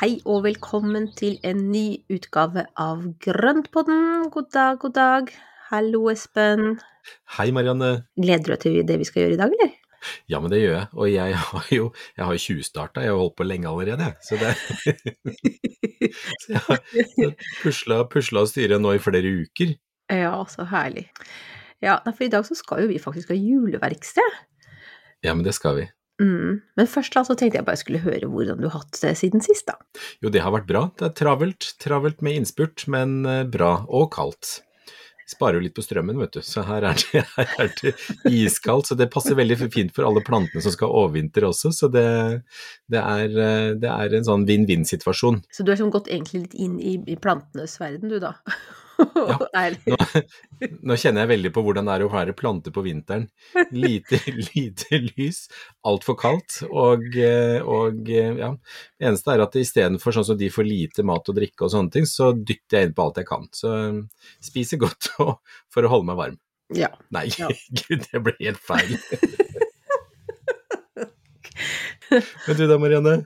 Hei og velkommen til en ny utgave av Grøntpodden. God dag, god dag. Hallo, Espen. Hei, Marianne. Gleder du deg til det vi skal gjøre i dag, eller? Ja, men det gjør jeg. Og jeg har jo jeg har tjuvstarta, jeg har holdt på lenge allerede. Så det Så jeg har pusla, og styra nå i flere uker. Ja, så herlig. Ja, for i dag så skal jo vi faktisk ha juleverksted. Ja, men det skal vi. Mm. Men først da så tenkte jeg bare jeg skulle høre hvordan du har hatt det siden sist, da. Jo, det har vært bra. Det er travelt. Travelt med innspurt, men eh, bra. Og kaldt. Sparer jo litt på strømmen, vet du. Så her er, det, her er det iskaldt. Så det passer veldig fint for alle plantene som skal overvintre også. Så det, det, er, eh, det er en sånn vinn-vinn-situasjon. Så du har sånn gått egentlig litt inn i, i plantenes verden, du da? Ja. Nå, nå, kjenner jeg veldig på hvordan det er å være plante på vinteren. Lite, lite lys, altfor kaldt, og, og ja. Det eneste er at istedenfor sånn som de får lite mat og drikke og sånne ting, så dytter jeg inn på alt jeg kan. Så spiser godt for å holde meg varm. Ja. Nei, ja. gud, det ble helt feil. Men du da, Marianne?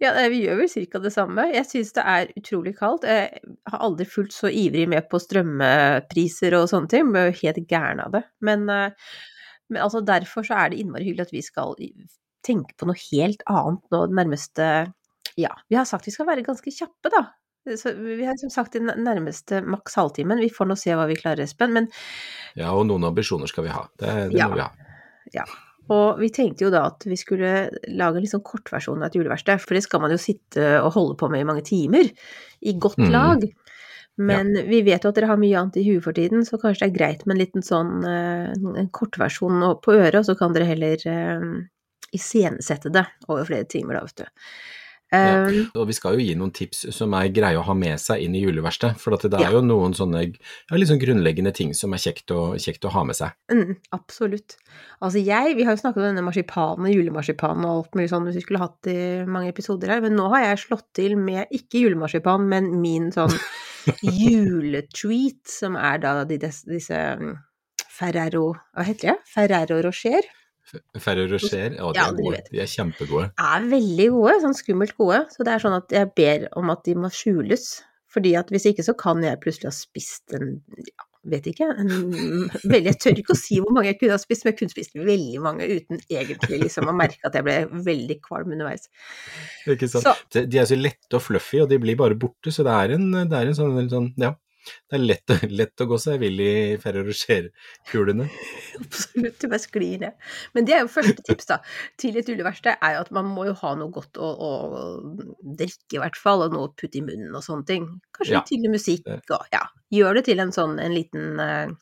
Ja, vi gjør vel ca. det samme. Jeg syns det er utrolig kaldt. Jeg har aldri fulgt så ivrig med på strømpriser og sånne ting, jeg er helt gæren av det. Men, men altså derfor så er det innmari hyggelig at vi skal tenke på noe helt annet nå det nærmeste Ja, vi har sagt vi skal være ganske kjappe, da. Så vi har som sagt den nærmeste maks halvtimen. Vi får nå se hva vi klarer, Espen, men Ja, og noen ambisjoner skal vi ha. Det, det ja, må vi ha. Ja. Og vi tenkte jo da at vi skulle lage en litt sånn kortversjon av et juleverksted, for det skal man jo sitte og holde på med i mange timer, i godt Mm. lag. Men Ja. vi vet jo at dere har mye annet i huet for tiden, så kanskje det er greit med en liten sånn eh, en kortversjon på øret, og så kan dere heller eh, iscenesette det over flere timer, da, vet du. Ja. Eh, Og vi skal jo gi noen tips som er greie å ha med seg inn i juleverkstedet. For at det er jo noen sånne ja, sånn grunnleggende ting som er kjekt å, kjekt å ha med seg. Mm, absolutt. Altså jeg, vi har jo snakket om denne marsipanen, julemarsipanen og alt mulig sånn hvis vi skulle hatt i mange episoder her, men nå har jeg slått til med ikke julemarsipan, men min sånn juletreat, som er da de, disse mm, Ferrero, hva heter det? Ferrero Rocher. Ferro Rocher, ja, de Ja, er gode. De er kjempegode. Er veldig gode, sånn skummelt gode, så det er sånn at jeg ber om at de må skjules, fordi at hvis ikke så kan jeg plutselig ha spist en, ja, vet ikke, en, veldig, jeg tør ikke å si hvor mange jeg kunne ha spist, men jeg kunne spist veldig mange uten egentlig liksom å merke at jeg ble veldig kvalm underveis. Ikke sant? Så- De- De er så lette og fluffy, og de blir bare borte, så det er en, det er en sånn, en sånn Ja. Det er lett, lett å gå seg vill i Ferro Rocher-kulene. Absolutt, du bare sklir ned. Men det er jo første tips da, til et juleverksted, er jo at man må jo ha noe godt å, å drikke i hvert fall, og noe å putte i munnen og sånne ting. Kanskje Ja. tydelig musikk, og ja, gjør det til en sånn, en liten, uh,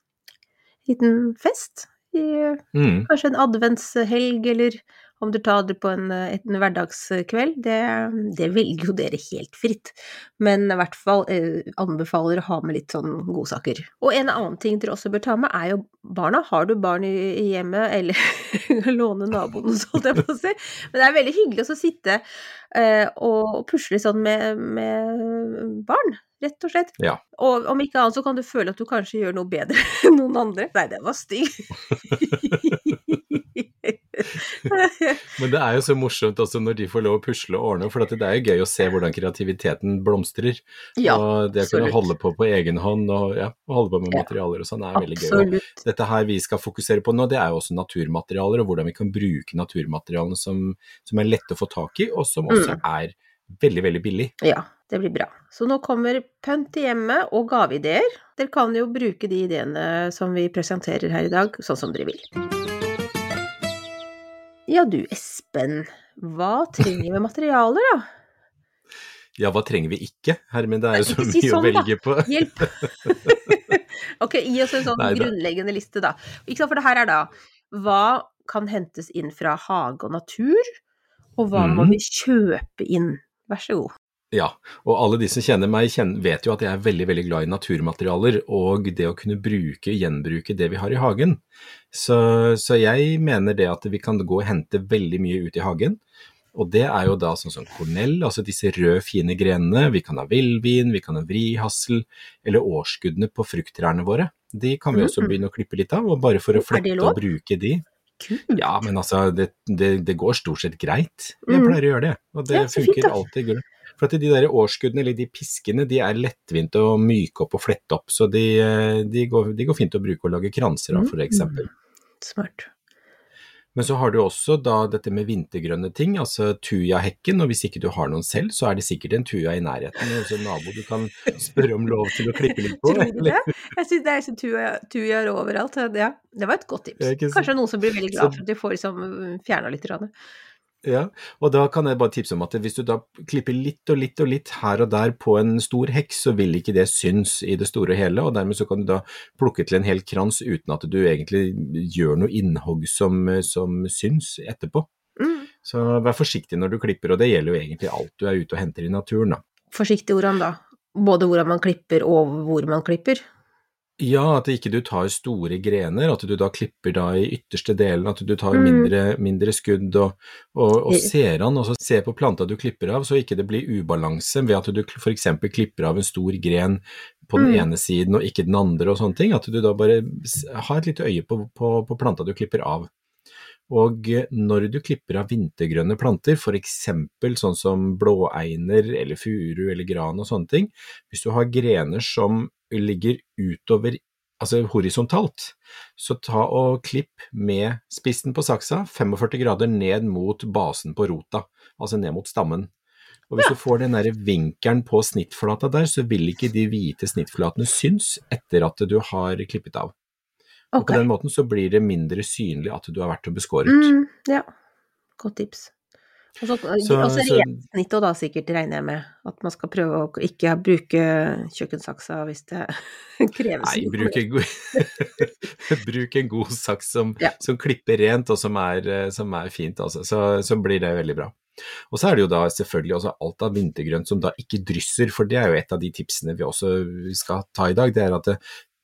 liten fest. I, Mm. kanskje en adventshelg, eller om du tar det på en, eh, en hverdagskveld, det, det velger jo dere helt fritt. Men i hvert fall eh, anbefaler å ha med litt sånn godsaker. Og en annen ting dere også bør ta med, er jo barna. Har du barn i, i hjemmet, eller låne naboen, så holdt jeg på å si. Men det er veldig hyggelig å sitte eh, og pusle sånn med, med barn, rett og slett. Ja. Og om ikke annet så kan du føle at du kanskje gjør noe bedre enn noen andre. Nei, det var stygg. Men det er jo så morsomt også når de får lov å pusle og ordne, for det er jo gøy å se hvordan kreativiteten blomstrer. Ja, og det å kunne holde på på egen hånd og ja, og holde på med materialer og sånn er veldig gøy. Og dette her vi skal fokusere på nå, det er jo også naturmaterialer, og hvordan vi kan bruke naturmaterialene som, som er lette å få tak i, og som også Mm. er veldig, veldig billig. Ja, det blir bra. Så nå kommer pønt til hjemmet og gaveideer. Dere kan jo bruke de ideene som vi presenterer her i dag, sånn som dere vil. Ja du, Espen. Hva trenger vi materialer, da? Ja, hva trenger vi ikke? Hermin, det er jo så Ikke si mye å velge da. på. Hjelp! ok, gi oss en sånn Nei, grunnleggende liste, da. Ikke sant, for det her er da hva kan hentes inn fra hage og natur, og hva må Mhm. vi kjøpe inn? Vær så god. Ja, og alle de som kjenner meg, vet jo at jeg er veldig veldig glad i naturmaterialer og det å kunne bruke, gjenbruke det vi har i hagen. Så, så jeg mener det at vi kan gå og hente veldig mye ut i hagen. Og det er jo da sånn som kornell, altså disse røde, fine grenene. Vi kan ha villvin, vi kan ha vrihassel, eller årskuddene på frukttrærne våre. De kan vi også Mhm. begynne å klippe litt av, og bare for å flette og bruke de. Kult. Ja, men altså, det, det, det går stort sett greit. Jeg Mm. pleier å gjøre det, og det Ja, så fint, funker alltid. For at de der årskuddene, eller de piskene, de er lettvinte å myke opp og flette opp, så de, eh, de, går, de går fint å bruke og lage kranser av, for eksempel. Smart. Men så har du også da dette med vintergrønne ting, altså tujahekken, og hvis ikke du har noen selv, så er det sikkert en tuja i nærheten, altså en nabo du kan spørre om lov til å klippe litt på. Eller- Jeg syns det er liksom tujaer overalt. Ja, det var et godt tips. Kanskje noen som blir veldig glad for at de får liksom fjerna litt. grann. Ja, og da kan jeg bare tipse om at hvis du da klipper litt og litt og litt her og der på en stor heks, så vil ikke det synes i det store og hele, og dermed så kan du da plukke til en hel krans uten at du egentlig gjør noe innhogg som, som syns etterpå. Mm. Så vær forsiktig når du klipper, og det gjelder jo egentlig alt du er ute og henter i naturen, da. Forsiktig hvordan da? Både hvordan man klipper og hvor man klipper? Ja, at ikke du tar store grener, at du da klipper da i ytterste delen, at du tar Mm. mindre, mindre skudd og, og, og ser an, og så ser på planta du klipper av, så ikke det blir ubalanse ved at du f.eks. klipper av en stor gren på den Mm. ene siden og ikke den andre og sånne ting, at du da bare har et lite øye på, på, på planta du klipper av. Og eh, når du klipper av vintergrønne planter, f.eks. sånn som blåeiner eller furu eller gran og sånne ting, hvis du har grener som ligger utover, altså horisontalt, så ta og klipp med spissen på saksa 45 grader ned mot basen på rota, altså ned mot stammen. Og hvis du får den der vinkelen på snittflata der, så vil ikke de hvite snittflatene synes etter at du har klippet av. Og på den måten så blir det mindre synlig at du har vært og beskåret. Mm, ja, godt tips. Og så Så- også så- rensnitt og da sikkert, regner jeg med. At man skal prøve å ikke bruke kjøkkensaksa hvis det kreves. Nei, bruk en, god, bruk en god saks som, Ja. som klipper rent og som er, eh, som er fint, altså. så, så blir det veldig bra. Og så er det jo da selvfølgelig også alt av vintergrønt som da ikke drysser, for det er jo et av de tipsene vi også skal ta i dag. Det er at eh,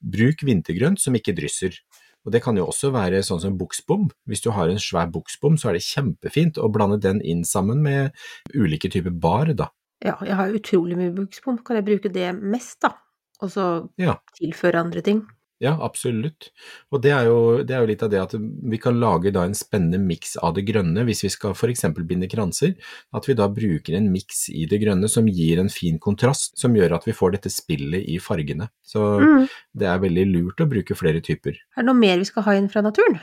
bruk vintergrønt som ikke drysser. Og det kan jo også være sånn som buksbom. Hvis du har en svær buksbom, så er det kjempefint å blande den inn sammen med ulike typer bar, da. Ja, jeg har utrolig mye buksbom. Kan jeg bruke det mest, da? Og så Ja. tilføre andre ting? Ja, absolutt. Og det er, jo, det er jo litt av det at vi kan lage da en spennende miks av det grønne, hvis vi skal f.eks. binde kranser. At vi da bruker en miks i det grønne som gir en fin kontrast, som gjør at vi får dette spillet i fargene. Så Mm. det er veldig lurt å bruke flere typer. Er det noe mer vi skal ha inn fra naturen?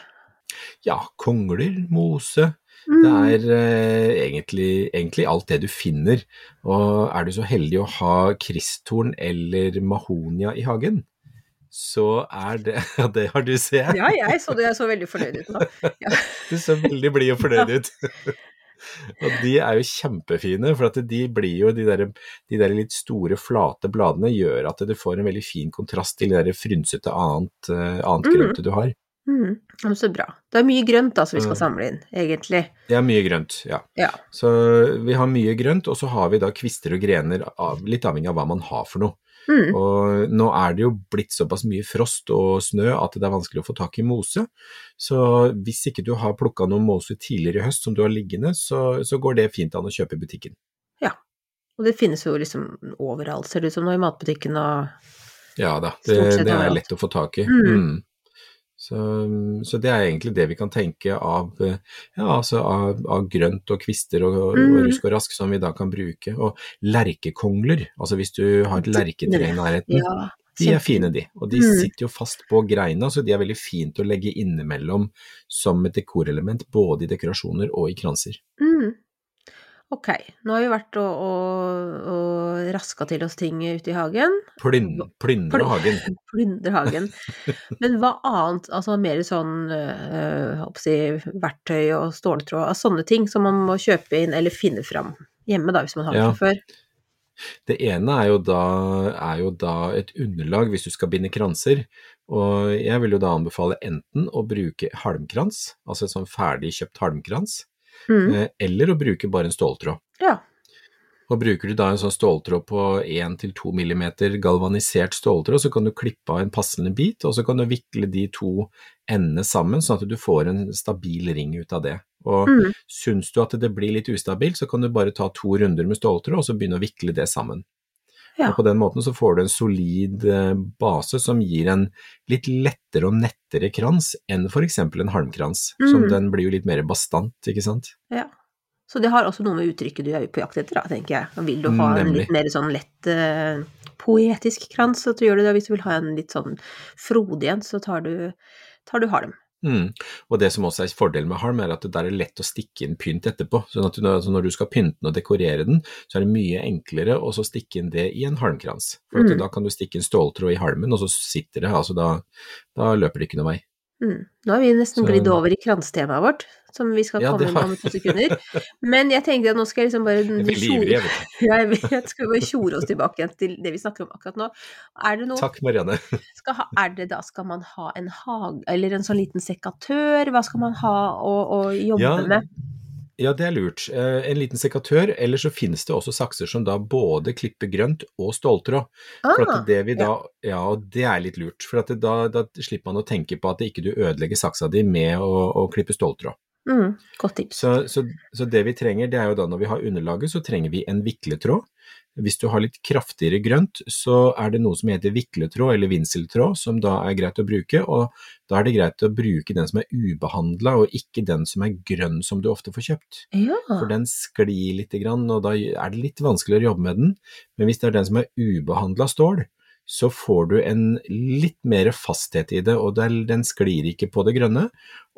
Ja, kongler, mose. Mm. Det er eh, egentlig, egentlig alt det du finner. Og er du så heldig å ha kristtorn eller mahonia i hagen, så er det Ja, det har du, ser jeg. Ja, jeg så det. Jeg så veldig fornøyd ut nå. Ja. Du så veldig blid og fornøyd ut. og de er jo kjempefine, for at de blir jo de der, de der litt store, flate bladene gjør at du får en veldig fin kontrast til det der frynsete annet, eh, annet Mm. grønte du har. Mm. Ja, Så bra. Det er mye grønt da som vi skal Mm. samle inn, egentlig. Det er mye grønt, ja. Ja. Så vi har mye grønt, og så har vi da kvister og grener, litt avhengig av hva man har for noe. Mm. Og nå er det jo blitt såpass mye frost og snø at det er vanskelig å få tak i mose. Så hvis ikke du har plukka noe mose tidligere i høst som du har liggende, så, så går det fint an å kjøpe i butikken. Ja, Og det finnes jo liksom overalt, ser det ut som nå, i matbutikken og Ja da, det, det er lett å få tak i. Mm. Mm. Så, så det er egentlig det vi kan tenke av, eh, ja, altså av, av grønt og kvister og, og Mm. rusk og rask som vi da kan bruke. Og lerkekongler, altså hvis du har et lerketre i nærheten, Ja. de er fine de. Og de Mm. sitter jo fast på greina, så de er veldig fint å legge innimellom som et dekorelement, både i dekorasjoner og i kranser. Mm. Ok, nå har vi vært og, og, og raska til oss ting ute i hagen. Plyn, plyndre hagen. Plyndre hagen. Men hva annet, altså mer sånn øh, si, verktøy og ståltråd, altså sånne ting som man må kjøpe inn eller finne fram hjemme, da, hvis man har det Ja. fra før? Det ene er jo, da, er jo da et underlag hvis du skal binde kranser, Og jeg vil jo da anbefale enten å bruke halmkrans, altså et sånn ferdig kjøpt halmkrans, Mm. eh, eller å bruke bare en ståltråd. Ja. Og bruker du da en sånn ståltråd på 1-2 mm galvanisert ståltråd, så kan du klippe av en passende bit, og så kan du vikle de to endene sammen, sånn at du får en stabil ring ut av det. Og Mm. syns du at det blir litt ustabilt, så kan du bare ta to runder med ståltråd, og så begynne å vikle det sammen. Ja. Og på den måten så får du en solid eh, base som gir en litt lettere og nettere krans enn eksempel en halmkrans, som Mm. den blir jo litt mer bastant, ikke sant? ja. Så det har også noe med uttrykket du er på jakt etter, da, tenker jeg. Vil du ha en Nemlig. litt mer sånn lett uh, poetisk krans, så gjør du det. Hvis du vil ha en litt sånn frodig en, så tar du, tar du halm. Mm. Og det som også er fordelen med halm, er at det der er lett å stikke inn pynt etterpå. Sånn at du, altså når du skal pynte den og dekorere den, så er det mye enklere å så stikke inn det i en halmkrans. For Mm. da kan du stikke en ståltråd i halmen, og så sitter det. Altså da, da løper det ikke noe vei. Mm. Nå har vi nesten glidd over i kranstemaet vårt, som vi skal Ja, komme inn om to sekunder. Men jeg tenkte at nå skal jeg liksom bare Jeg veldig jeg vet. Ja, jeg vet. Skal bare tjore oss tilbake igjen til det vi snakker om akkurat nå. Er det noe Takk, Marianne. skal ha, Er det da Skal man ha en hage, eller en sånn liten sekatør? Hva skal man ha å, å jobbe Ja, med? Ja, det er lurt. Eh, En liten sekatør, eller så finnes det også sakser som da både klipper grønt og ståltråd. For Ah, at det vi da, ja, og det er litt lurt. For at det, da, da slipper man å tenke på at ikke du ødelegger saksa di med å, å klippe ståltråd. mm, godt tips. Så, så, så det vi trenger, det er jo da når vi har underlaget, så trenger vi en vikletråd. Hvis du har litt kraftigere grønt, så er det noe som heter vikletråd eller vinseltråd, som da er greit å bruke, og da er det greit å bruke den som er ubehandla, og ikke den som er grønn som du ofte får kjøpt. Ja. For den sklir lite grann, og da er det litt vanskeligere å jobbe med den. Men hvis det er den som er ubehandla stål, så får du en litt mer fasthet i det, og den sklir ikke på det grønne.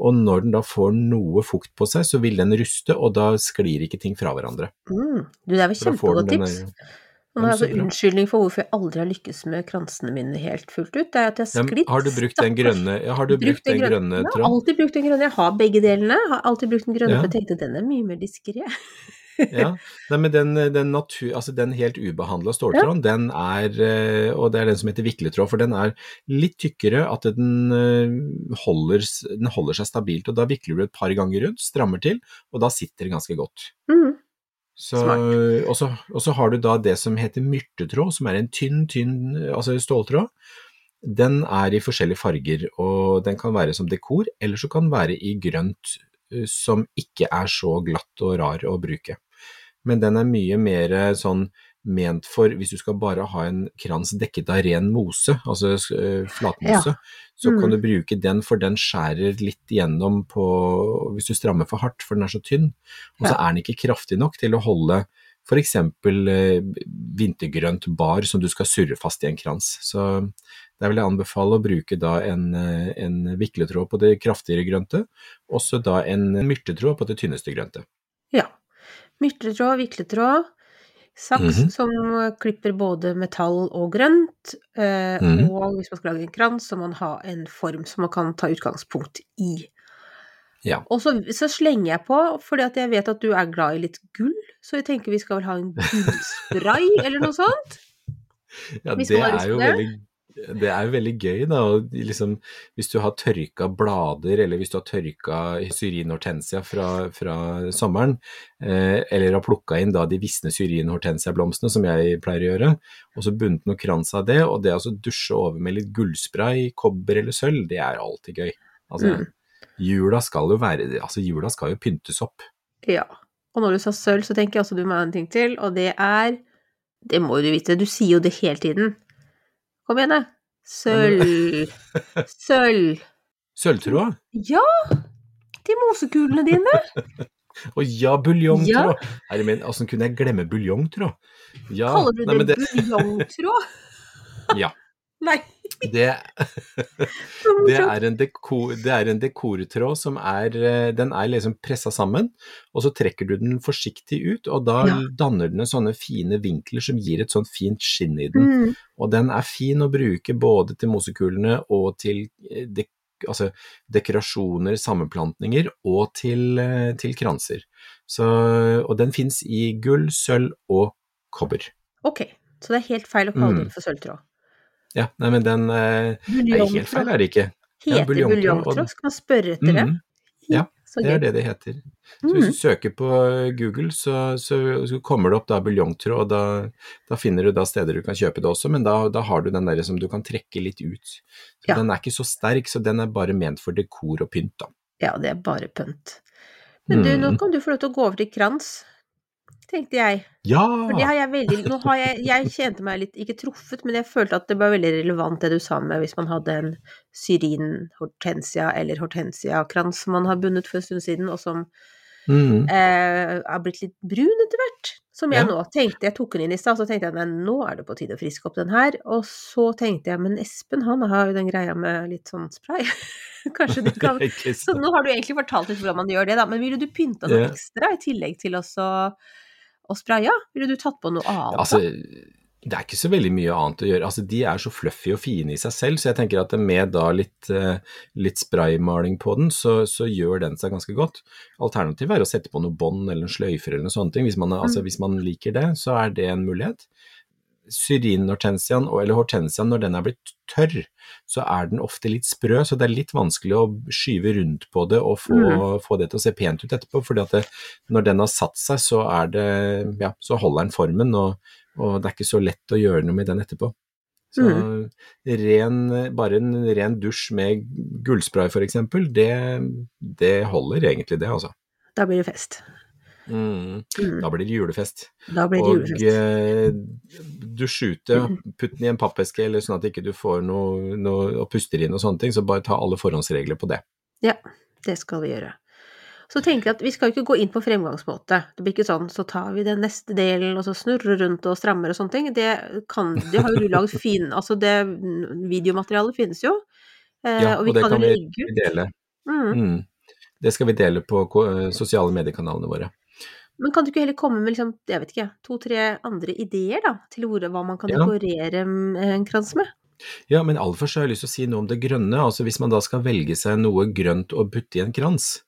Og når den da får noe fukt på seg, så vil den ruste, og da sklir ikke ting fra hverandre. Mm, du, det er vel kjempegodt tips. Nå har jeg så altså unnskyldning for hvorfor jeg aldri har lykkes med kransene mine helt fullt ut. Det er at jeg har sklidd sklitt har du brukt den grønne, ja, har du brukt den grønne Jeg har alltid brukt den grønne. Jeg har begge delene. Jeg har alltid brukt den grønne, Ja. for jeg tenkte den er mye mer diskré. Ja, Nei, men den, den, natur, altså den helt ubehandla ståltråden, den er, eh, og det er den som heter vikletråd, for den er litt tykkere, at den eh, holder, den holder seg stabilt. og Da vikler du et par ganger rundt, strammer til, og da sitter det ganske godt. Mm. Så, og, så, og så har du da det som heter myrtetråd, som er en tynn, tynn altså ståltråd. Den er i forskjellige farger, og den kan være som dekor, eller så kan den være i grønt, som ikke er så glatt og rar å bruke. Men den er mye mer sånn ment for hvis du skal bare ha en krans dekket av ren mose, altså eh, flatmose, så Mm. kan du bruke den, for den skjærer litt gjennom på hvis du strammer for hardt, for den er så tynn. Og så Ja. er den ikke kraftig nok til å holde f.eks. Eh, vintergrønt bar som du skal surre fast i en krans. Så der vil jeg anbefale å bruke da en, eh, en vikletråd på det kraftigere grønte, og så da en myrtetråd på det tynneste grønte. Ja. Myrtetråd, vikletråd, saks Mhm. som klipper både metall og grønt, eh, Mhm. og hvis man skal lage en krans, så må man ha en form som man kan ta utgangspunkt i. Ja. Og så, så slenger jeg på, fordi jeg vet at du er glad i litt gull, så jeg tenker vi skal vel ha en gullspray eller noe sånt? Ja, det er veldig det er jo veldig gøy, da. Liksom, hvis du har tørka blader, eller hvis du har tørka syrin hortensia fra, fra sommeren, eh, eller har plukka inn da de visne syrin hortensia-blomstene, som jeg pleier å gjøre, og så bundet noe krans av det, og det å altså, dusje over med litt gullspray, kobber eller sølv, det er alltid gøy. Altså, Mm. Jula skal jo være Altså, jula skal jo pyntes opp. Ja. Og når du sa sølv, så tenker jeg også du må ha en ting til, og det er Det må jo du vite, du sier jo det hele tiden. Kom igjen, da. Sølv. Sølv. Sølvtråd? Ja! De mosekulene dine. Å ja, buljongtråd! Ja. Herre min, åssen kunne jeg glemme buljongtråd? Ja, Kaller du nei, det buljongtråd? Ja. Nei. Det, det, er en dekor, det er en dekortråd som er eh, Den er liksom pressa sammen, og så trekker du den forsiktig ut, og da Ja. danner den sånne fine vinkler som gir et sånt fint skinn i den. Mm. Og den er fin å bruke både til mosekulene og til eh, dek, altså dekorasjoner, sammenplantninger, og til, eh, til kranser. Så, og den fins i gull, sølv og kobber. Ok, så det er helt feil å kalle Mm. det for sølvtråd. Ja. Nei, men den eh, er helt feil, er det ikke? Heter buljongtråd? Skal man spørre etter det? Mhm. Ja, Det er det det heter. Så hvis du søker på Google, så, så, kommer det opp da buljongtråd, og da, da finner du da steder du kan kjøpe det også, men da, da har du den der som du kan trekke litt ut. Ja. Den er ikke så sterk, så den er bare ment for dekor og pynt, da. Ja, det er bare pynt. Men du, nå Mhm. kan du få lov til å gå over til krans, tenkte jeg. Ja! For det har jeg veldig Nå har jeg Jeg kjente meg litt ikke truffet, men jeg følte at det var veldig relevant det du sa med hvis man hadde en syrin hortensia eller hortensiakrans som man har bundet for en stund siden, og som mm. eh, er blitt litt brun etter hvert. Som jeg Ja. nå tenkte Jeg tok den inn i stad, så tenkte jeg nei, nå er det på tide å friske opp den her. Og så tenkte jeg men Espen han har jo den greia med litt sånn spray. Kanskje du kan Så nå har du egentlig fortalt litt hvordan man gjør det, da. Men ville du pynta noe ekstra i tillegg til også å spraya? Ville du tatt på noe annet? Altså, det er ikke så veldig mye annet å gjøre. Altså, de er så fluffy og fine i seg selv, så jeg tenker at med da litt, eh, litt spraymaling på den, så, så gjør den seg ganske godt. Alternativet er å sette på noe bånd eller en sløyfer eller noe sånt. Hvis man, altså, Mm. hvis man liker det, så er det en mulighet. Syrinhortensiaen, eller hortensiaen, når den er blitt tørr, så er den ofte litt sprø, så det er litt vanskelig å skyve rundt på det og få, Mm. få det til å se pent ut etterpå. fordi at det, når den har satt seg, så, er det, ja, så holder den formen, og, og det er ikke så lett å gjøre noe med den etterpå. Så Mm. ren, bare en ren dusj med gullspray f.eks., det, det holder egentlig det, altså. Da blir det fest. Mm. Mm. Da blir det julefest. Blir det Og eh, dusj ute, putt den i en pappeske eller sånn at ikke du får noe, noe og puster inn og sånne ting, så bare ta alle forhåndsregler på det. Ja, det skal vi gjøre. Så tenker jeg at vi skal ikke gå inn på fremgangsmåte. Det blir ikke sånn så tar vi den neste delen og så snurrer rundt og strammer og sånne ting. Det kan Det har jo du laget fin Altså det videomaterialet finnes jo. Eh, Ja, og og det kan, kan vi dele. Mm. Mm. Det skal vi dele på sosiale mediekanalene våre. Men kan du ikke heller komme med liksom, jeg vet ikke, to-tre andre ideer da, til hvor, hva man kan Ja. dekorere en krans med? Ja, men aller først så har jeg lyst til å si noe om det grønne. Altså hvis man da skal velge seg noe grønt å putte i en krans.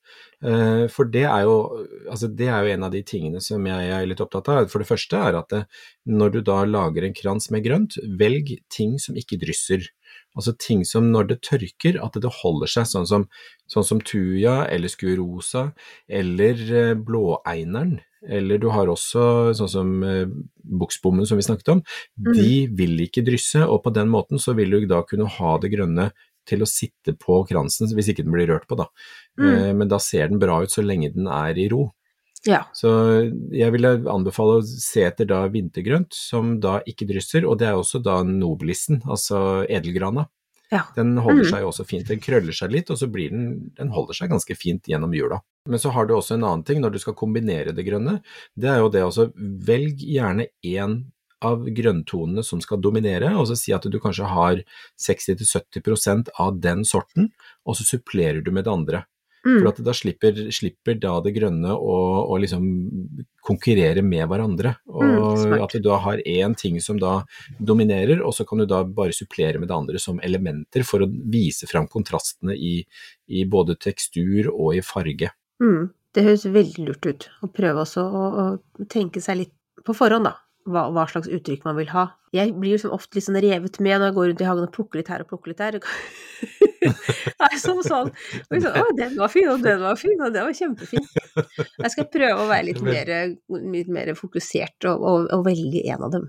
Eh, For det er, jo, altså det er jo en av de tingene som jeg er litt opptatt av. For det første er at det, når du da lager en krans med grønt, velg ting som ikke drysser. Altså ting som når det tørker, at det holder seg, sånn som, sånn som tuja eller skurosa eller eh, blåeineren. Eller du har også sånn som eh, buksbommen som vi snakket om. De vil ikke drysse, og på den måten så vil du da kunne ha det grønne til å sitte på kransen, hvis ikke den blir rørt på, da. Mm. Eh, Men da ser den bra ut så lenge den er i ro. Ja. Så jeg ville anbefale å se etter da vintergrønt, som da ikke drysser, og det er også da nobelissen, altså edelgrana. ja. Den holder Mm. seg også fint, den krøller seg litt, og så blir den, den holder seg ganske fint gjennom jula. Men så har du også en annen ting når du skal kombinere det grønne, det er jo det altså, velg gjerne én av grønntonene som skal dominere, og så si at du kanskje har 60-70% av den sorten, og så supplerer du med det andre. Mm. For da slipper, slipper da det grønne å, å liksom konkurrere med hverandre. Og Mm, at du da har én ting som da dominerer, og så kan du da bare supplere med det andre som elementer for å vise fram kontrastene i, i både tekstur og i farge. Mm. Det høres veldig lurt ut. Å prøve også å, å tenke seg litt på forhånd, da. Hva, hva slags uttrykk man vil ha. Jeg blir sånn ofte litt sånn revet med når jeg går rundt i hagen og plukker litt her og plukker litt der. Nei, som sånn. Og liksom, å, den var fin, og den var fin, og den var kjempefin. Jeg skal prøve å være litt mer, litt mer fokusert og, og, og velge en av dem.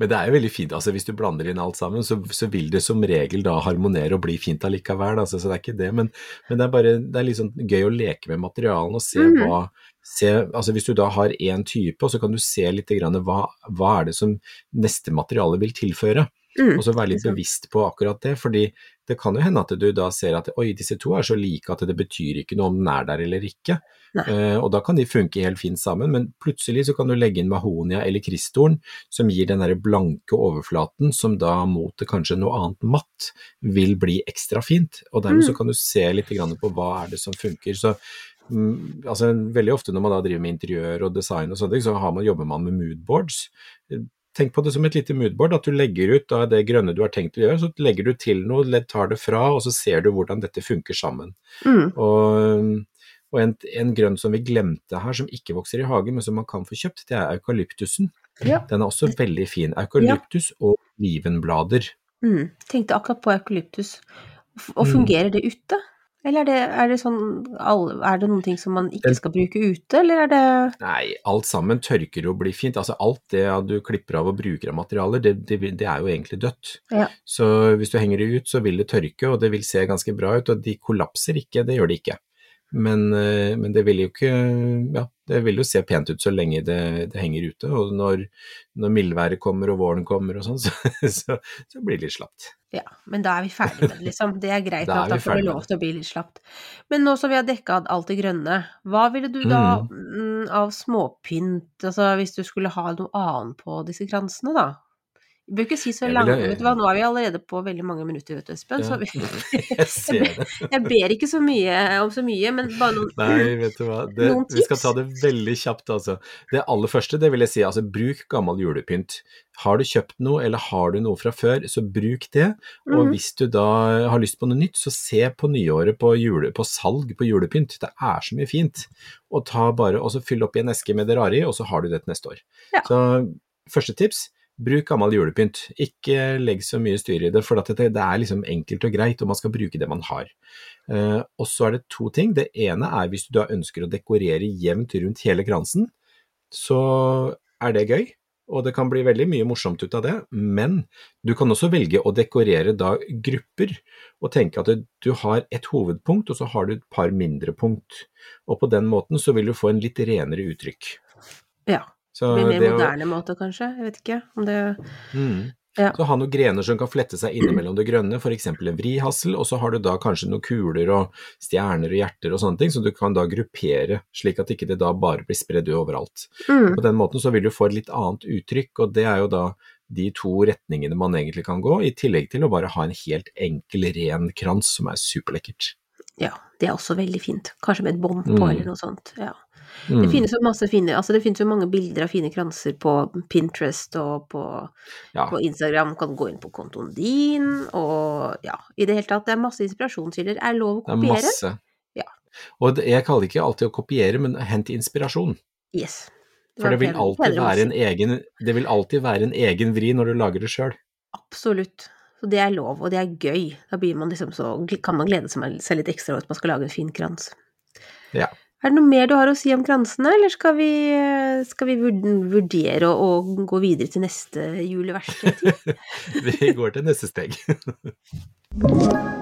Men det er jo veldig fint, altså hvis du blander inn alt sammen, så, så vil det som regel da harmonere og bli fint allikevel, altså, så det er ikke det. Men, men det er bare det er litt sånn gøy å leke med materialene og se mm. hva se, altså Hvis du da har én type, så kan du se litt grann hva, hva er det som neste materiale vil tilføre. Mm, Og så være litt bevisst på akkurat det, fordi det kan jo hende at du da ser at oi, disse to er så like at det betyr ikke noe om den er der eller ikke. Eh, og da kan de funke helt fint sammen, men plutselig så kan du legge inn mahonia eller kristtorn, som gir den der blanke overflaten, som da mot det kanskje noe annet matt vil bli ekstra fint. Og dermed Mm. så kan du se litt grann på hva er det som funker. Så altså veldig ofte når man da driver med interiør og design og sånne ting, så har man, jobber man med moodboards. Tenk på det som et lite moodboard, at du legger ut da det grønne du har tenkt å gjøre, så legger du til noe, tar det fra, og så ser du hvordan dette funker sammen. Mm, Og, og en, en grønn som vi glemte her, som ikke vokser i hagen, men som man kan få kjøpt, det er eukalyptusen. Ja. Den er også veldig fin. Eukalyptus og olivenblader. Mm. Tenkte akkurat på eukalyptus. Og Mm. fungerer det ute? Eller er det, er det sånn Er det noen ting som man ikke skal bruke ute, eller er det Nei, alt sammen tørker og blir fint. Altså alt det du klipper av og bruker av materialer, det, det, det er jo egentlig dødt. Ja. Så hvis du henger det ut, så vil det tørke, og det vil se ganske bra ut, og de kollapser ikke, det gjør de ikke. Men, eh, men det vil jo ikke Ja, det vil jo se pent ut så lenge det, det henger ute. Og når, når mildværet kommer og våren kommer og sånn, så, så, så blir det litt slapt. Ja, men da er vi ferdig med det, liksom. Det er greit Da er da får det lov til å bli litt slapt. Men nå som vi har dekka alt det grønne, hva ville du da mm, av småpynt, altså hvis du skulle ha noe annet på disse kransene, da? Vi bør ikke si så lange, vet du hva, nå er vi allerede på veldig mange minutter, vet du, Espen, så Ja. vi, Jeg ber, jeg ber ikke så mye om så mye, men bare noen Nei, vet du hva. Det, Noen vi skal ta det veldig kjapt, altså. Det aller første, det vil jeg si, altså bruk gammel julepynt. Har du kjøpt noe, eller har du noe fra før, så bruk det. Og Mhm. hvis du da har lyst på noe nytt, så se på nyåret på, jule, på salg på julepynt. Det er så mye fint. Og ta bare, og så fyll opp i en eske med det rare i, og så har du det til neste år. Ja. Så første tips, bruk gammel julepynt. Ikke legg så mye styr i det, for det, det er liksom enkelt og greit, og man skal bruke det man har. Eh, og så er det to ting. Det ene er hvis du da ønsker å dekorere jevnt rundt hele kransen, så er det gøy. Og det kan bli veldig mye morsomt ut av det, men du kan også velge å dekorere da grupper, og tenke at du har et hovedpunkt, og så har du et par mindre punkt. Og på den måten så vil du få en litt renere uttrykk. Ja. Så Det blir mer det å- moderne måte, kanskje? Jeg vet ikke om det Mm. Ja. Så ha noen grener som kan flette seg innimellom det grønne, f.eks. en vrihassel, og så har du da kanskje noen kuler og stjerner og hjerter og sånne ting, som du kan da gruppere, slik at ikke det da bare blir spredd overalt. mm. På den måten så vil du få et litt annet uttrykk, og det er jo da de to retningene man egentlig kan gå, i tillegg til å bare ha en helt enkel, ren krans som er superlekkert. Ja, det er også veldig fint. Kanskje med et bånd på, Mm. eller noe sånt. Ja. Mm. Det finnes jo masse fine Altså, det finnes jo mange bilder av fine kranser på Pinterest og på, Ja. på Instagram. Kan gå inn på kontoen din, og ja, i det hele tatt. Det er masse inspirasjonskilder. Er lov å kopiere? Det er masse. Ja. Og det, jeg kaller det ikke alltid å kopiere, men hent inspirasjon. Yes. For det vil alltid være en egen, det vil alltid være en egen vri når du lager det sjøl. Absolutt. Så det er lov, og det er gøy. Da blir man liksom så Kan man glede seg litt ekstra over at man skal lage en fin krans. Ja. Er det noe mer du har å si om kransene, eller skal vi, skal vi vurdere å, gå videre til neste juleverksted? Vi går til neste steg.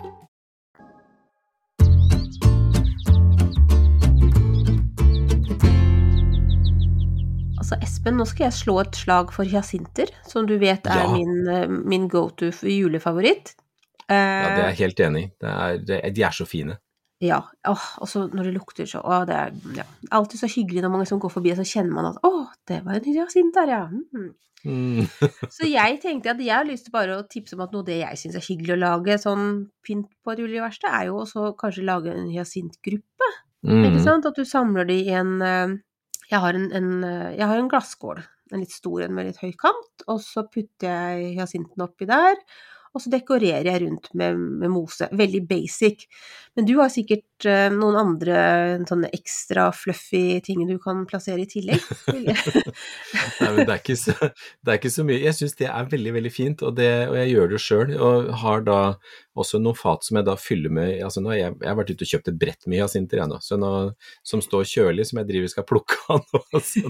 Altså, Espen, nå skal jeg slå et slag for hyasinter, som du vet er Ja. min, eh, min go to julefavoritt. Ja, det er Eh, jeg helt enig i. De er så fine. Ja. Åh, og så når det lukter så Å, det er ja. alltid så hyggelig når mange som går forbi, og så kjenner man at Å, det var en hyasint der, ja. Mm. Mm. Så jeg tenkte at jeg har lyst til bare å tipse om at noe det jeg syns er hyggelig å lage sånn pynt på et juleverksted, er jo også kanskje lage en hyasintgruppe. Ikke Mm. sant? At du samler de i en eh, Jeg har en, en, eh, jeg har en glasskål, en litt stor en med litt høy kant, og så putter jeg hyasinten oppi der. Og så dekorerer jeg rundt med, med mose. Veldig basic. Men du har sikkert eh, noen andre sånne ekstra fluffy ting du kan plassere i tillegg. Nei, men det er, ikke så, det er ikke så mye. Jeg syns det er veldig, veldig fint, og, det, og jeg gjør det sjøl. Og har da også noen fat som jeg da fyller med altså nå har jeg, jeg har vært ute og kjøpt et brett med hyasinter, jeg nå, så nå, som står kjølig, som jeg driver skal plukke av nå. Så,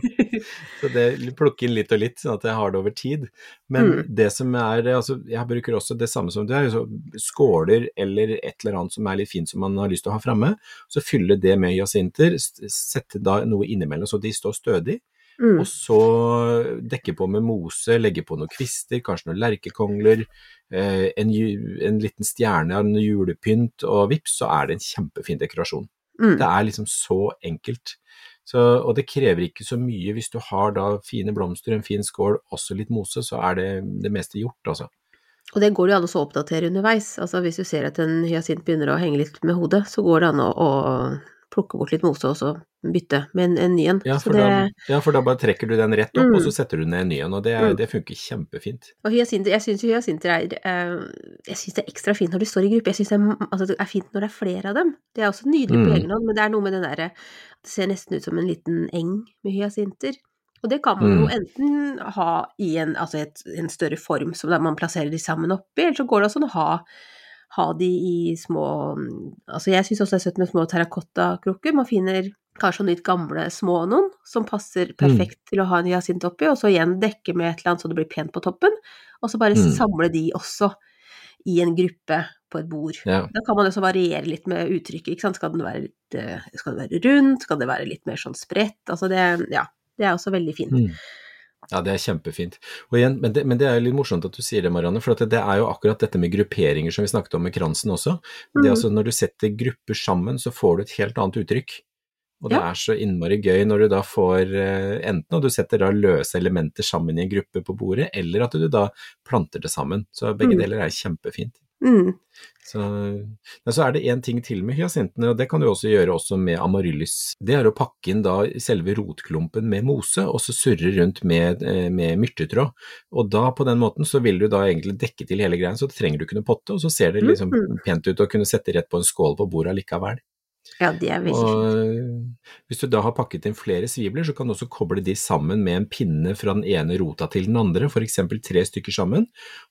så det plukker inn litt og litt, sånn at jeg har det over tid. Men Mm. det som er altså Jeg bruker også det samme som du er, skåler eller et eller annet som er litt fint som man har lyst til å ha framme. Så fylle det med jacinter, sette da noe innimellom så de står stødig. Mm. og så dekke på med mose, legge på noen kvister, kanskje noen lerkekongler, eh, en, en liten stjerne av noe julepynt, og vips, så er det en kjempefin dekorasjon. Mm. Det er liksom så enkelt. Så, og det krever ikke så mye. Hvis du har da fine blomster, en fin skål, også litt mose, så er det det meste gjort, altså. Og det går det jo an å oppdatere underveis. Altså hvis du ser at en hyasint begynner å henge litt med hodet, så går det an å, å plukke bort litt mose og så bytte med en, en ny en. Ja det, ja, for da bare trekker du den rett opp, Mm. og så setter du ned en ny en, og det, Mm. det funker kjempefint. og hyacinter, jeg syns hyacinter er eh, Jeg syns det er ekstra fint når de står i gruppe. Jeg syns det, altså, det er fint når det er flere av dem. Det er også nydelig på Mm. egen hånd, men det er noe med den derre Det ser nesten ut som en liten eng med hyasinter. Og det kan man jo Mm. enten ha i en, altså et, en større form som man plasserer de sammen oppi, eller så går det også an å ha, ha de i små Altså jeg syns også det er søtt med små terrakottakrukker. Man finner kanskje noen litt gamle små noen som passer perfekt til å ha en hyasint oppi, og så igjen dekke med et eller annet så det blir pent på toppen, og så bare Mm. samle de også i en gruppe på et bord. Ja. Da kan man også variere litt med uttrykket. Skal den være litt eh, Skal den være rund? Skal det være litt mer sånn spredt? Altså det Ja. Det er også veldig fint. Mm. Ja, det er kjempefint. Og igjen, men, det, men det er jo litt morsomt at du sier det, Marianne, for at det, det er jo akkurat dette med grupperinger som vi snakket om med kransen også. Det er Mhm. altså Når du setter grupper sammen, så får du et helt annet uttrykk. Og det Ja. er så innmari gøy når du da får eh, enten at du setter da løse elementer sammen i en gruppe på bordet, eller at du da planter det sammen. Så begge Mm. deler er kjempefint. Mm. Så, men så er det én ting til med hyasintene, og det kan du også gjøre også med amaryllis. Det er å pakke inn da selve rotklumpen med mose, og så surre rundt med, eh, med myrtetråd. Og da på den måten så vil du da egentlig dekke til hele greia, så trenger du ikke noe potte, og så ser det liksom Mhm. pent ut å kunne sette rett på en skål på bordet likevel. Ja, det er veldig fint. Hvis du da har pakket inn flere svibler, så kan du også koble de sammen med en pinne fra den ene rota til den andre, f.eks. tre stykker sammen,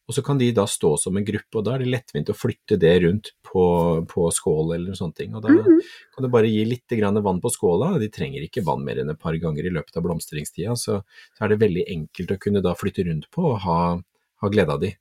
og så kan de da stå som en gruppe, og da er det lettvint å flytte det rundt på, på skål eller sånne ting. Og da Mhm. kan du bare gi litt grann vann på skåla, de trenger ikke vann mer enn et par ganger i løpet av blomstringstida, så, så er det veldig enkelt å kunne da flytte rundt på og ha, ha glede av de.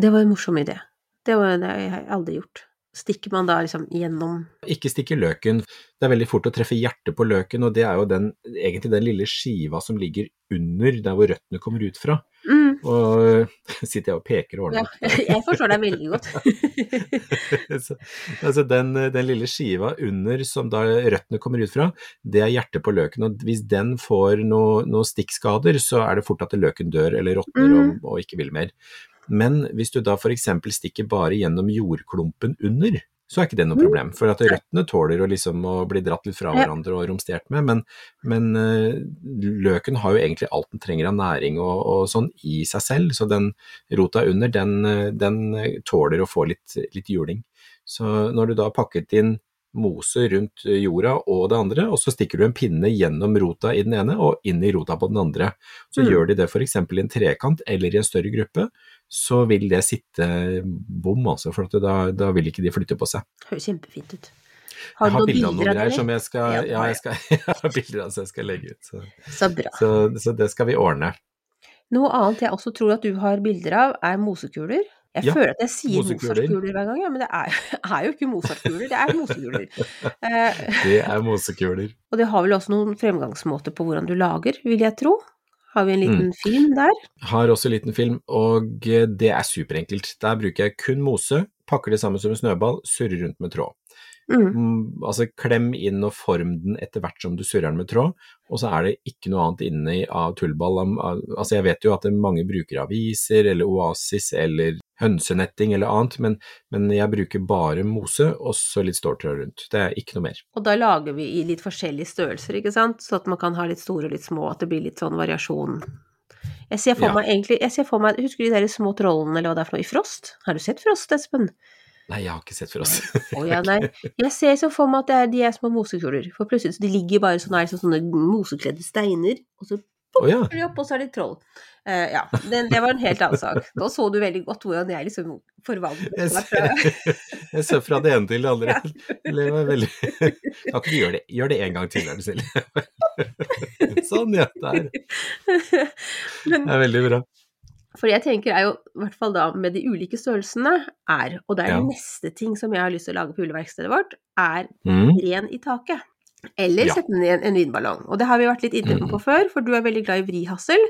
Det var en morsom idé. Det, var, det har jeg aldri gjort. Stikker man da liksom gjennom Ikke stikke løken. Det er veldig fort å treffe hjertet på løken, og det er jo den, egentlig den lille skiva som ligger under der hvor røttene kommer ut fra. mm, Og sitter jeg og peker og Ja, ordner. jeg forstår deg veldig godt. Så, altså den, den lille skiva under som da røttene kommer ut fra, det er hjertet på løken. Og hvis den får noen noe stikkskader, så er det fort at løken dør eller råtner og, og ikke vil mer. Men hvis du da f.eks. stikker bare gjennom jordklumpen under, så er ikke det noe problem. For at røttene tåler å, liksom, å bli dratt litt fra hverandre og romstert med, men, men eh, løken har jo egentlig alt den trenger av næring og, og sånn i seg selv, så den rota under, den, eh, den tåler å få litt, litt juling. Så når du da har pakket inn mose rundt jorda og det andre, og så stikker du en pinne gjennom rota i den ene og inn i rota på den andre. Så Mm. gjør de det f.eks. i en trekant eller i en større gruppe, så vil det sitte bom, altså, for da, da vil ikke de flytte på seg. Det Høres kjempefint ut. Har du noen bilder av noen greier som jeg skal, Ja, jeg skal, jeg har bilder av som jeg skal legge ut. Så, Så bra. så, så det skal vi ordne. Noe annet jeg også tror at du har bilder av, er mosekuler. Jeg Ja, føler at jeg sier. Mozart-kuler hver gang, ja, men det er, er jo ikke Mozart-kuler, det er mosekuler. Eh, Det er mosekuler. og det har vel også noen fremgangsmåter på hvordan du lager, vil jeg tro. Har vi en liten Mm. film der? Har også en liten film, og eh, det er superenkelt. Der bruker jeg kun mose, pakker det sammen som en snøball, surrer rundt med tråd. Mm. Mm, altså klem inn og form den etter hvert som du surrer den med tråd, og så er det ikke noe annet inni av tullball. Altså jeg vet jo at mange bruker aviser eller oasis eller hønsenetting eller annet, men, men jeg bruker bare mose og så litt ståltråd rundt. Det er ikke noe mer. Og da lager vi i litt forskjellige størrelser, ikke sant? Så at man kan ha litt store og litt små, at det blir litt sånn variasjon. Jeg ser for Ja. meg egentlig, jeg ser for meg, husker du de der små trollene, eller hva det er for noe, i Frost? Har du sett Frost, Espen? Nei, jeg har ikke sett Frost. Å oh, ja, nei. Jeg ser så for meg at det er, de er små mosekuler, for plutselig så de ligger bare sånn her, som sånne mosekledde steiner, og så Å ja. opp, og så er det troll. Uh, ja, det, det var en helt annen sak. Da så du veldig godt hvordan jeg liksom forvandlet meg fra jeg ser fra det ene til det andre. Det var veldig Kan ikke du gjøre det, gjør det en gang til, er du snill? Sånn, ja. Der. Det er veldig bra. For jeg tenker er jo, i hvert fall da med de ulike størrelsene, er, og det er Ja. neste ting som jeg har lyst til å lage på juleverkstedet vårt, er Mm. ren i taket. Eller Ja. sette den i en, en vinballong. Og det har vi vært litt inne Mm. på før, for du er veldig glad i vrihassel.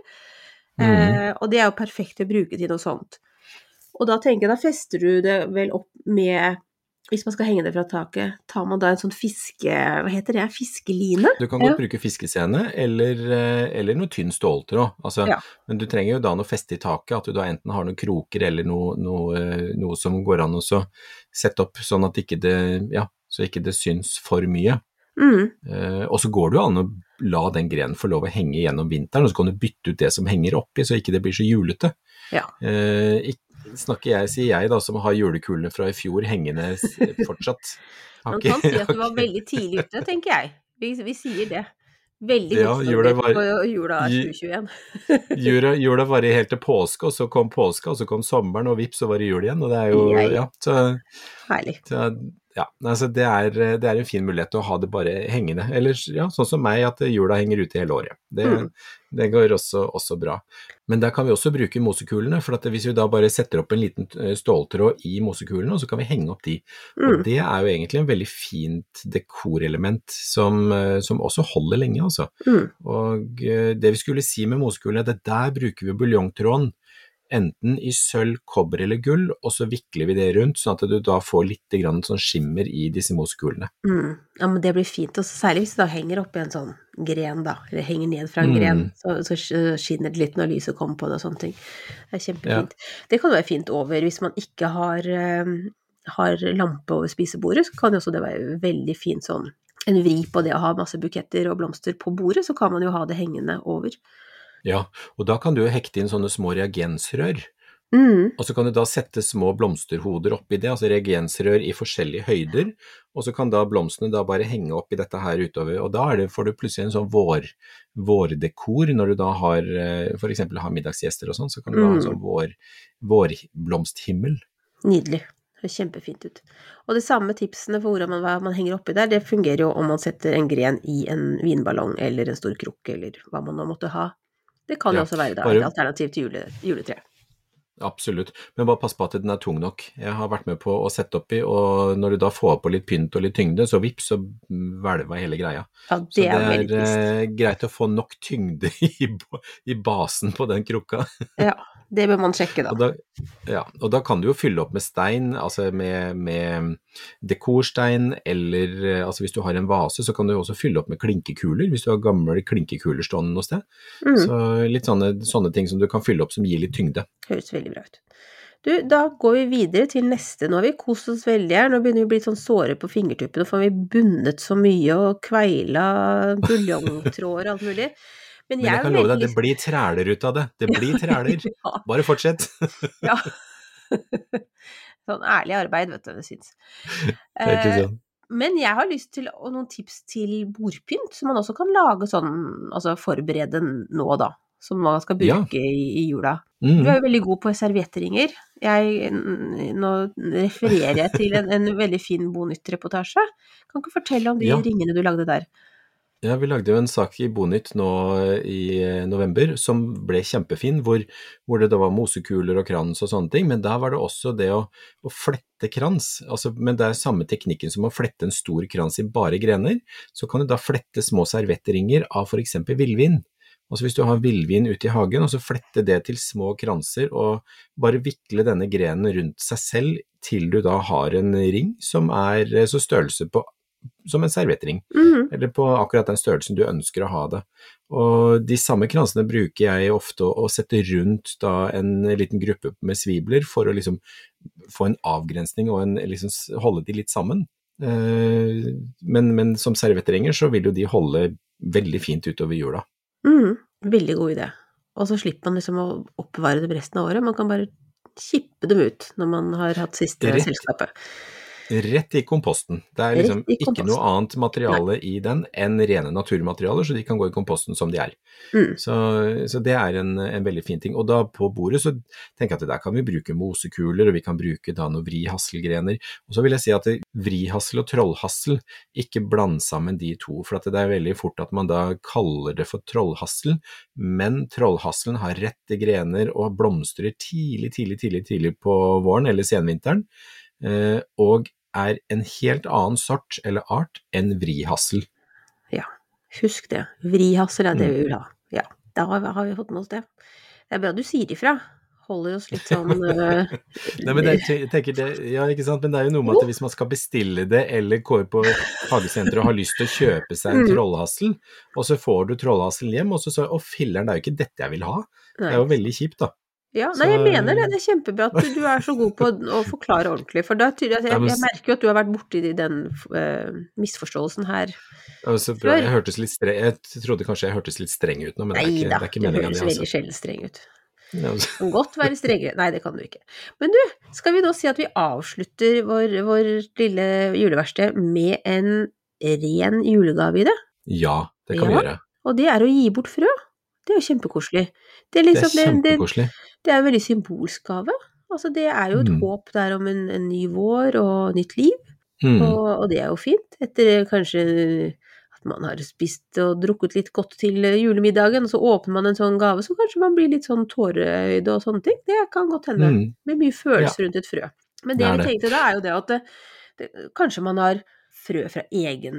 Mm. Eh, og det er jo perfekt å bruke til noe sånt. Og da tenker jeg, da fester du det vel opp med Hvis man skal henge det fra taket, tar man da en sånn fiske... Hva heter det? Fiskeline? Du kan Ja. godt bruke fiskescene eller, eh, eller noe tynn ståltråd. Altså, Ja. Men du trenger jo da noe feste i taket, at du da enten har noen kroker eller noe, noe, eh, noe som går an å sette opp sånn at ikke det, ja, så ikke det syns for mye. Mm. Uh, og så går det jo an å la den grenen få lov å henge gjennom vinteren, og så kan du bytte ut det som henger oppi, så ikke det blir så julete. Ja. Uh, snakker jeg, sier jeg da, som har julekulene fra i fjor hengende fortsatt. Man kan si at du var veldig tidlig ute, tenker jeg. Vi, vi sier det. Veldig Ja, godt jula var- på jula 2021. Jula, jula varer helt til påske, og så kom påske, og så kom sommeren, og vips, så var det jul igjen. Og det er jo, ja, så, Herlig. så ja, altså det er, det er en fin mulighet til å ha det bare hengende. Eller ja, sånn som meg, at jula henger ute hele året. Det, Mm. det går også, også bra. Men der kan vi også bruke mosekulene, for at hvis vi da bare setter opp en liten eh, ståltråd i mosekulene, og så kan vi henge opp de. Mm. Og det er jo egentlig en veldig fint dekorelement som, eh, som også holder lenge, altså. Mm. Og eh, det vi skulle si med mosekulene, det der bruker vi buljongtråden enten i sølv, kobber eller gull, og så vikler vi det rundt, sånn at du da får litt grann sånn skimmer i disse mosekulene. Mm. Ja, men det blir fint, og særlig hvis det da henger oppi en sånn gren, da, eller henger ned fra en Mm. gren, så, så skinner det litt når lyset kommer på det og sånne ting. Det er kjempefint. Det kan være fint over hvis man ikke har, eh, har lampe over spisebordet, så kan jo også det være veldig fint sånn en vri på det å ha masse buketter og blomster på bordet, så kan man jo ha det hengende over. Ja, og da kan du jo hekte inn sånne små reagensrør, Mm. og så kan du da sette små blomsterhoder oppi det, altså reagensrør i forskjellige høyder, og så kan da blomstene da bare henge oppi dette her utover, og da er det, får du plutselig en sånn vår, vårdekor når du da har, f.eks. for eksempel har middagsgjester og sånn, så kan du mm. ha en Mm. sånn vår, vårblomsthimmel. Nydelig. Det ser kjempefint ut. Og de samme tipsene for hvordan man, man henger oppi der, det fungerer jo om man setter en gren i en vinballong eller en stor krukke, eller hva man nå måtte ha. Det kan jo Ja, også være da, et alternativ til jule, juletre. Absolutt, men bare pass på at den er tung nok. Jeg har vært med på å sette oppi, og når du da får på litt pynt og litt tyngde, så vips, så hvelva hele greia. Ja, Så det er det er eh, greit å få nok tyngde i, i basen på den krukka. Ja, det bør man sjekke, Og da. da, ja, og da kan du jo fylle opp med stein, altså med, med dekorstein, eller eh, altså hvis du har en vase, så kan du også fylle opp med klinkekuler, hvis du har gamle klinkekuler stående noe sted. Mm, Så litt sånne, sånne ting som du kan fylle opp som gir litt tyngde. høres veldig bra ut. Du, da går vi videre til neste. Nå har vi kost oss veldig her. Nå begynner vi å bli sånn såre på fingertuppene, for vi bundet så mye og kveila buljongtråder og alt mulig. Men Men jeg jeg kan love deg, det blir træler ut av det. Det blir træler. Ja. Bare fortsett. Ja. sånn ærlig arbeid, vet du, det syns. Det er ikke sånn. Men jeg har lyst til noen tips til bordpynt, som man også kan lage sånn, altså forberede nå, da. Som man skal Ja. bruke i, i jula. Mm. Du er jo veldig god på servietteringer. Jeg, nå refererer jeg til en, en veldig fin Bonytt-reportasje. Kan ikke fortelle om de Ja. ringene du lagde der? Ja, vi lagde jo en sak i Bonytt nå i eh, november som ble kjempefin, hvor, hvor det da var mosekuler og krans og sånne ting, men der var det også det å, å flette krans. Altså, men det er samme teknikken som å flette en stor krans i bare grener. Så kan du da flette små servetteringer av f.eks. villvin. Altså hvis du har villvin ute i hagen, og så flette det til små kranser og bare vikle denne grenen rundt seg selv til du da har en ring som er eh, så størrelse på som en servettring mm. eller på akkurat den størrelsen du ønsker å ha det. Og de samme kransene bruker jeg ofte å, å sette rundt da en liten gruppe med svibler for å liksom få en avgrensning og en, liksom holde de litt sammen. Eh, men, men som servetteringer så vil jo de holde veldig fint utover jula. Mm, Veldig god idé. Og så slipper man liksom å oppbevare dem resten av året. Man kan bare kippe dem ut når man har hatt siste selskapet. Rett i komposten. Det er liksom ikke noe annet materiale i den enn rene naturmaterialer, så de kan gå i komposten som de er. Mm. Så, så det er en, en veldig fin ting. Og da på bordet så tenker jeg at der kan vi bruke mosekuler, og vi kan bruke da noen vrihasselgrener. Og så vil jeg si at vrihassel og trollhassel, ikke bland sammen de to. For at det er veldig fort at man da kaller det for trollhassel, men trollhasselen har rette grener og blomstrer tidlig, tidlig, tidlig, tidlig på våren eller senvinteren. Eh, Og er en helt annen sort eller art enn vrihassel. Ja, Husk det. Vrihassel er det Mm. vi vil ha. Ja, da har vi, fått med oss det. Det er bra du sier ifra. Holder oss litt sånn uh, Nei, men det, jeg tenker det, ja, ikke sant? men det er jo noe med at hvis man skal bestille det, eller går på hagesenteret og har lyst til å kjøpe seg en Mm. trollhassel, og så får du trollhasselen hjem, og så så Å, filler'n, det er jo ikke dette jeg vil ha. Det er jo veldig kjipt, da. Ja, nei, jeg mener det. Det er kjempebra at du, du er så god på å forklare ordentlig. For da tyder jeg, Ja, jeg, jeg merker jo at du har vært borti den uh, misforståelsen her. Ja, så bra, jeg, hørtes litt streng, jeg trodde kanskje jeg hørtes litt streng ut nå, men det er ikke, da, det er ikke du høres veldig Altså. sjelden streng ut. Ja, altså. Kan godt være strengere. Nei, det kan du ikke. Men du, skal vi nå si at vi avslutter vår, vår lille juleverksted med en ren julegave i det? ja, det kan vi gjøre. Og det er å gi bort frø. Det er jo kjempekoselig. Det er, Det er kjempekoselig. det, det. Det er en veldig symbolsk gave. Altså, det er jo et Mm. håp der om en, en ny vår og nytt liv. Mm. Og, og det er jo fint, etter kanskje at man har spist og drukket litt godt til julemiddagen, og så åpner man en sånn gave, så kanskje man blir litt sånn tåreøyd og sånne ting. Det kan godt hende. Mm. Det blir mye følelser rundt et frø. Men det, Det vi tenkte da, er jo det at det, det, kanskje man har frø fra egen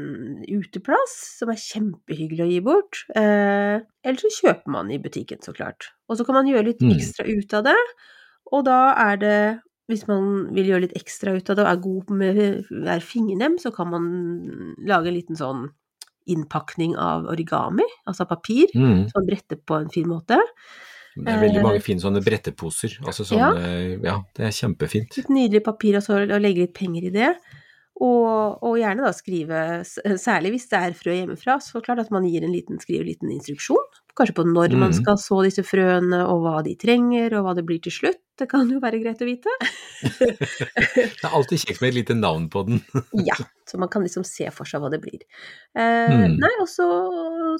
uteplass, som er kjempehyggelig å gi bort. Eh, eller så kjøper man i butikken, så klart. Og så kan man gjøre litt Mm. ekstra ut av det. Og da er det hvis man vil gjøre litt ekstra ut av det og er god med er fingernem, så kan man lage en liten sånn innpakning av origami, altså papir, Mm. som man bretter på en fin måte. Det er veldig mange fine sånne bretteposer. Altså sånne, Ja. ja. det er kjempefint. Litt nydelig papir og så legge litt penger i det. Og, og gjerne da skrive, særlig hvis det er frø hjemmefra, så klart at man gir en liten, skriver en liten instruksjon. Kanskje på når man Mhm. skal så disse frøene, og hva de trenger, og hva det blir til slutt. Det kan jo være greit å vite. Det er alltid kjekt med et lite navn på den. Ja, så man kan liksom se for seg hva det blir. Eh, Mm. Nei, og så,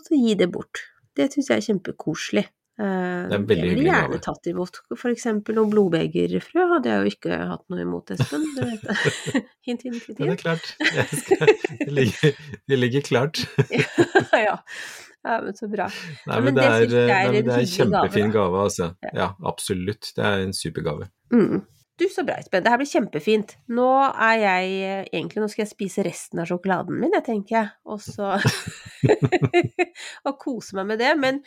så gi det bort. Det syns jeg er kjempekoselig. Eh, Det er veldig hyggelig. jeg gjerne tatt imot eksempel noe blodbegerfrø, hadde jeg jo ikke hatt noe imot, Espen. Du vet det. hint, hint, hint. Det er klart. Skal, det, ligger, det ligger klart. ja. ja, men så bra. Nei, men men det det er, jeg er nei, men en det er en kjempefin gave, gave, altså. Ja. Ja, absolutt. Det er en supergave. Mm. Du, så bra, Espen. Det her blir kjempefint. Nå er jeg eh, Egentlig nå skal jeg spise resten av sjokoladen min, jeg tenker jeg. Og så Og kose meg med det. Men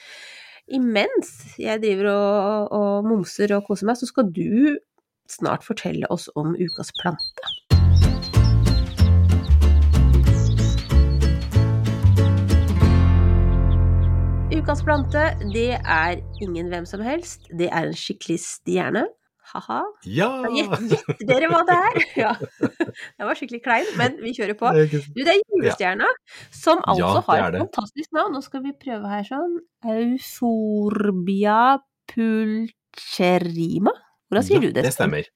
imens jeg driver og, og momser og koser meg, så skal du snart fortelle oss om ukas plante. Ukas plante, det er ingen hvem som helst. Det er en skikkelig stjerne. Ha-ha. Ja! Gjett dere hva det er! Ja. Den var skikkelig klein, men vi kjører på. Det er Du, det er julestjerna, som altså Ja, har er et fantastisk navn. Nå skal vi prøve her sånn. Euforbia pulcherima. Hvordan sier ja, du det? Det stemmer.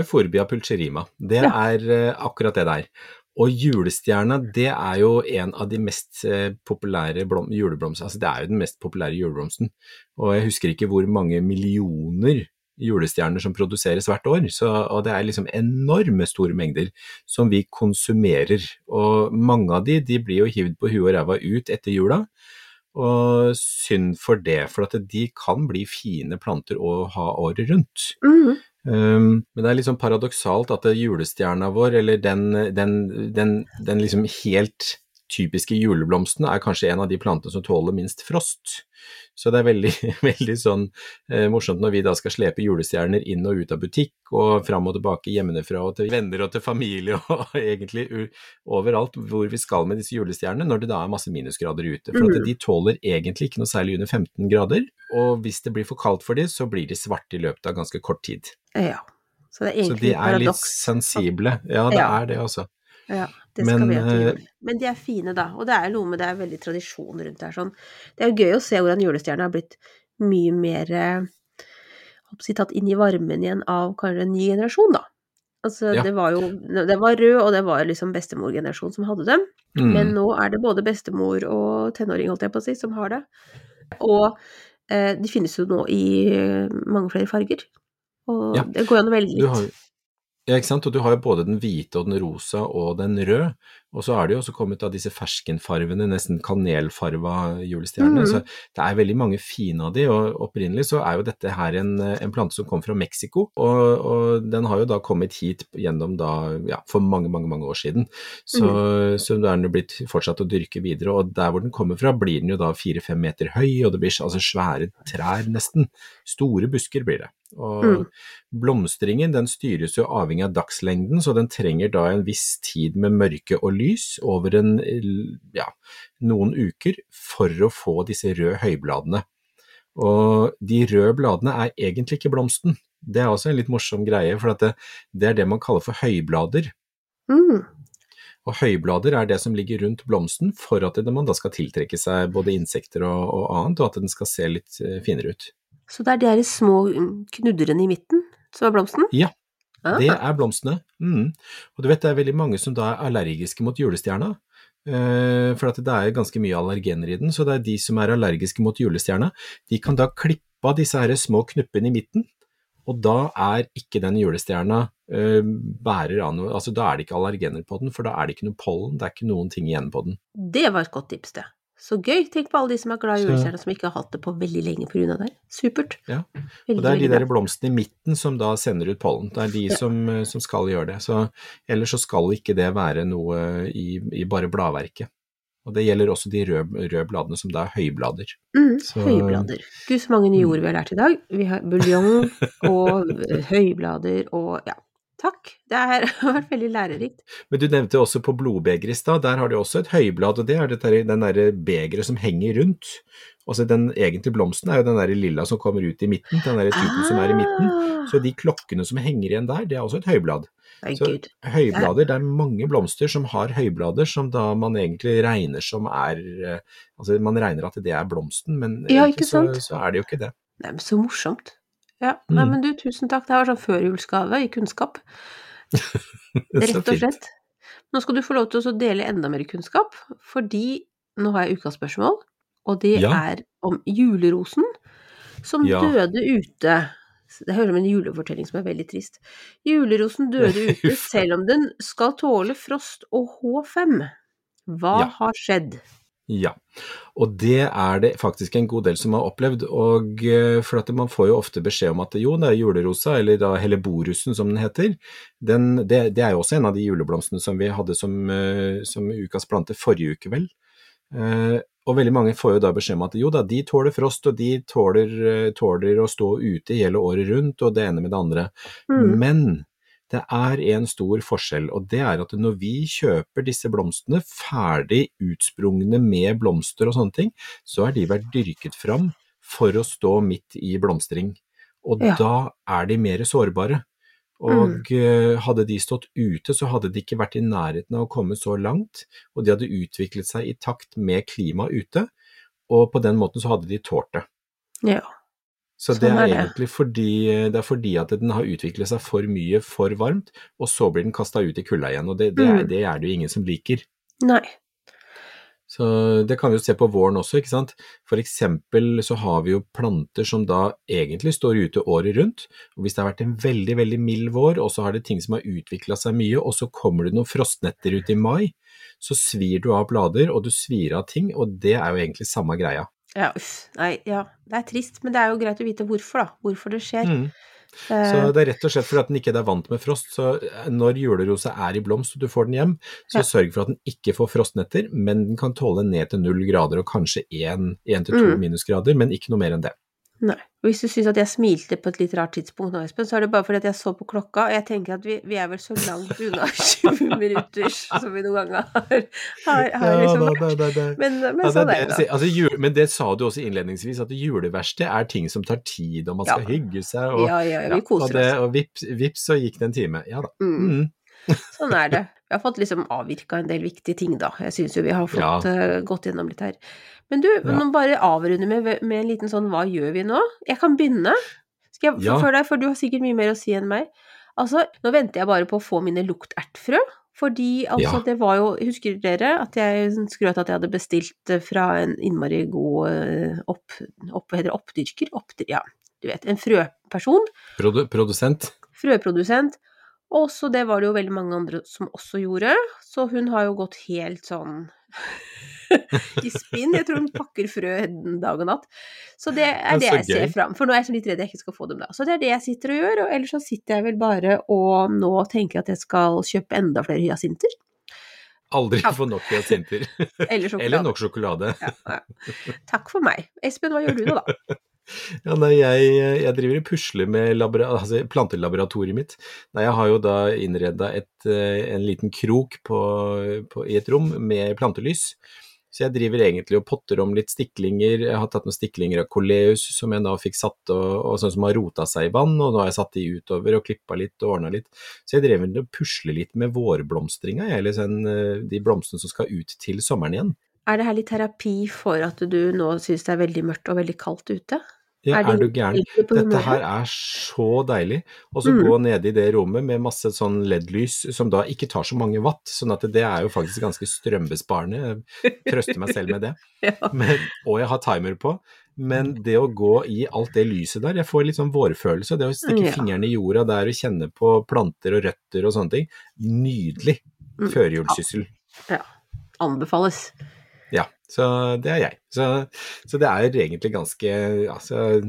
Euforbia pulcherima. Det er eh, akkurat det der. Og julestjerna, det er jo en av de mest eh, populære blom juleblomstene. Altså, det er jo den mest populære juleblomsten. Og jeg husker ikke hvor mange millioner julestjerner som produseres hvert år, så, og det er liksom enorme store mengder som vi konsumerer. Og mange av de, de blir jo hivd på huet og ræva ut etter jula. Og synd for det, for at de kan bli fine planter å ha året rundt. Mm. Um, men det er sånn paradoksalt at julestjerna vår, eller den, den, den, den liksom helt typiske juleblomstene er kanskje en av de plantene som tåler minst frost. Så det er veldig, veldig sånn eh, morsomt når vi da skal slepe julestjerner inn og ut av butikk, og fram og tilbake hjemmefra og til venner og til familie, og egentlig u- overalt hvor vi skal med disse julestjernene, når det da er masse minusgrader ute. For at Mhm. de tåler egentlig ikke noe særlig under 15 grader, og hvis det blir for kaldt for dem, så blir de svarte i løpet av ganske kort tid. Ja. Så det er Så de er er litt sensible. Ja, det Ja. er det, altså. Ja, det skal Men, vi ha til eh, jul. Men de er fine, da. Og det er noe med det er veldig tradisjon rundt det her. Sånn. Det er jo gøy å se hvordan julestjerna har blitt mye mer eh, håper tatt inn i varmen igjen av kanskje en ny generasjon, da. Altså, Ja. det var jo Den var rød, og det var liksom bestemorgenerasjonen som hadde dem. Mm. Men nå er det både bestemor og tenåring, holdt jeg på å si, som har det. Og eh, de finnes jo nå i eh, mange flere farger. Og Ja. det går an å velge Du har, litt. Ja, ikke sant? Og du har jo både den hvite og den rosa og den røde, Og så er det jo også kommet av disse ferskenfarvene, nesten kanelfarva julestjernene. Mm. Så det er veldig mange fine av de, og opprinnelig så er jo dette her en, en plante som kom fra Mexico, og, og den har jo da kommet hit gjennom da, ja, for mange, mange, mange år siden. Så, så da er den jo blitt fortsatt å dyrke videre, og der hvor den kommer fra blir den jo da fire-fem meter høy, og det blir altså svære trær nesten. Store busker blir det. Og Mm. blomstringen den styres jo avhengig av dagslengden, så den trenger da en viss tid med mørke og lys over en, ja, noen uker for å få disse røde høybladene. Og de røde bladene er egentlig ikke blomsten. Det er også en litt morsom greie, for at det, det er det man kaller for høyblader. Mm. Og høyblader er det som ligger rundt blomsten for at det, man da skal tiltrekke seg både insekter og, og annet, og at den skal se litt eh, finere ut. Så det er de her små knudrene i midten som er blomsten? Ja, Ah. det er blomstene. Mm. Og du vet det er veldig mange som da er allergiske mot julestjerna. Eh, for at det er ganske mye allergener i den, så det er de som er allergiske mot julestjerna, de kan da klippe av disse her små knuppene i midten, og da er ikke den julestjerna uh, bærer av noe, altså da er det ikke allergener på den, for da er det ikke noe pollen, det er ikke noen ting igjen på den. Det var et godt tips, det. Så gøy. Tenk på alle de som er glad i julestjerna, som ikke har hatt det på veldig lenge pga. det. Supert. Ja. Og det er de der blomstene i midten som da sender ut pollen. Det er de Ja. som, eh, som skal gjøre det. Så, ellers så skal ikke det være noe i, i bare bladverket. Og det gjelder også de røde, røde bladene som da er høyblader. Mm, Så- Høyblader. Gud, så mange nye ord vi har lært i dag. Vi har buljong og eh, høyblader og ja. Takk. Det har vært veldig lærerikt. Men du nevnte også på blodbeger i stad, der har de også et høyblad, og det er dette, den derre begeret som henger rundt. Altså den egentlige blomsten er jo den der lilla som kommer ut i midten, den der tuten som er i midten. Ah, Så de klokkene som henger igjen der, det er også et høyblad. Nei, Så Gud. høyblader, det er mange blomster som har høyblader som da man egentlig regner som er eh, Altså man regner at det er blomsten, men Ja, så, så er det jo ikke det. Nei, men så morsomt. Ja, nei, Mm. men du, tusen takk. Det her var sånn førjulsgave i kunnskap. Rett og slett. Nå skal du få lov til å dele enda mer kunnskap, fordi nå har jeg ukas spørsmål, og det Ja. er om julerosen som Ja. døde ute. Det hører som en julefortelling som er veldig trist. Julerosen døde ute selv om den skal tåle frost og H5. Hva Ja. har skjedd? Ja, og det er det faktisk en god del som har opplevd. og eh, For at man får jo ofte beskjed om at jo, det er julerosa, eller da helleborusen som den heter. Den, det, det er jo også en av de juleblomstene som vi hadde som, eh, som ukas plante forrige uke, vel. Eh, og veldig mange får jo da beskjed om at jo da, de tåler frost, og de tåler, tåler å stå ute hele året rundt, og det ene med det andre. Mm. Men det er en stor forskjell, og det er at når vi kjøper disse blomstene ferdig utsprungne med blomster og sånne ting, så har de vært dyrket fram for å stå midt i blomstring. Og Ja. da er de mer sårbare. Og mm. hadde de stått ute, så hadde de ikke vært i nærheten av å komme så langt, og de hadde utviklet seg i takt med klimaet ute, og på den måten så hadde de tålt det. Ja. Så Sånn det er, er det. egentlig fordi, det er fordi at den har utviklet seg for mye for varmt, og så blir den kasta ut i kulda igjen, og det, det, er, Mm. det er det jo ingen som liker. Nei. Så det kan vi jo se på våren også, ikke sant. For eksempel så har vi jo planter som da egentlig står ute året rundt, og hvis det har vært en veldig, veldig mild vår, og så har det ting som har utvikla seg mye, og så kommer det noen frostnetter ut i mai, så svir du av blader, og du svir av ting, og det er jo egentlig samme greia. Ja, uff. Nei, ja. Det er trist, men det er jo greit å vite hvorfor, da. Hvorfor det skjer. Mm. Eh, Så det er rett og slett fordi at den ikke er vant med frost. Så når julerosa er i blomst og du får den hjem, så Ja. sørg for at den ikke får frostnetter, men den kan tåle ned til null grader og kanskje én til to Mm. minusgrader, men ikke noe mer enn det. Nei. Og hvis du syns at jeg smilte på et litt rart tidspunkt nå, Espen, så er det bare fordi at jeg så på klokka, og jeg tenker at vi, vi er vel så langt unna 20 minutter som vi noen ganger har, har, har liksom vært. vært. da, da, da. Men, men Ja, sånn er det, altså, jul, men det sa du også innledningsvis, at det juleverste er ting som tar tid, og man skal Ja. hygge seg, og, Ja, ja, ja, vi koser og, det, oss. og vips, vips, så gikk det en time. Ja da. Mm. Mm. Sånn er det. Vi har fått liksom avvirka en del viktige ting, da. Jeg syns jo vi har fått uh, gått gjennom litt her. Men du, Ja. nå bare avrunde med, med en liten sånn hva gjør vi nå? Jeg kan begynne. Skal jeg Ja. deg, for du har sikkert mye mer å si enn meg. Altså, nå venter jeg bare på å få mine luktertfrø. Fordi altså, Ja. det var jo Husker dere at jeg skrøt at jeg hadde bestilt eh, fra en innmari god eh, opp... opp heter det? Oppdyrker? Oppdyr, ja, du vet. En frøperson Produ produsent? frøprodusent, Og så det var det jo veldig mange andre som også gjorde, så hun har jo gått helt sånn i spinn. Jeg tror hun pakker frø dag og natt. Så det er Men det så jeg ser gøy. fram For nå er jeg så litt redd jeg ikke skal få dem da. Så det er det jeg sitter og gjør, og ellers så sitter jeg vel bare og nå tenker at jeg skal kjøpe enda flere hyasinter. Aldri Ja. få nok hyasinter. Eller sjokolade. Eller nok sjokolade. Ja, ja. Takk for meg. Espen, hva gjør du nå, da? Ja, nei, jeg, jeg driver og pusler med altså plantelaboratoriet mitt. Nei, jeg har jo da innreda en liten krok på, på, i et rom med plantelys. Så jeg driver egentlig og potter om litt stiklinger. Jeg har tatt noen stiklinger av koleus som jeg da fikk satt, og, og sånn som har rota seg i vann, og nå har jeg satt de utover og klippa litt og ordna litt. Så jeg drev og pusler litt med vårblomstringa, eller sånn, eh, de blomstene som skal ut til sommeren igjen. Er det her litt terapi for at du nå syns det er veldig mørkt og veldig kaldt ute? Ja, Er er, du gæren? Dette her er så deilig. Og så Mm. gå ned i det rommet med masse sånn LED-lys som da ikke tar så mange watt, sånn at det er jo faktisk ganske strømbesparende. Jeg trøster meg selv med det. Ja. Men, og jeg har timer på. Men det å gå i alt det lyset der, jeg får litt sånn vårfølelse. Det å stikke Ja. fingrene i jorda der og kjenne på planter og røtter og sånne ting. Nydelig førjulssyssel. Ja. ja. Anbefales. Så det er jeg. Så, så det er egentlig ganske Altså,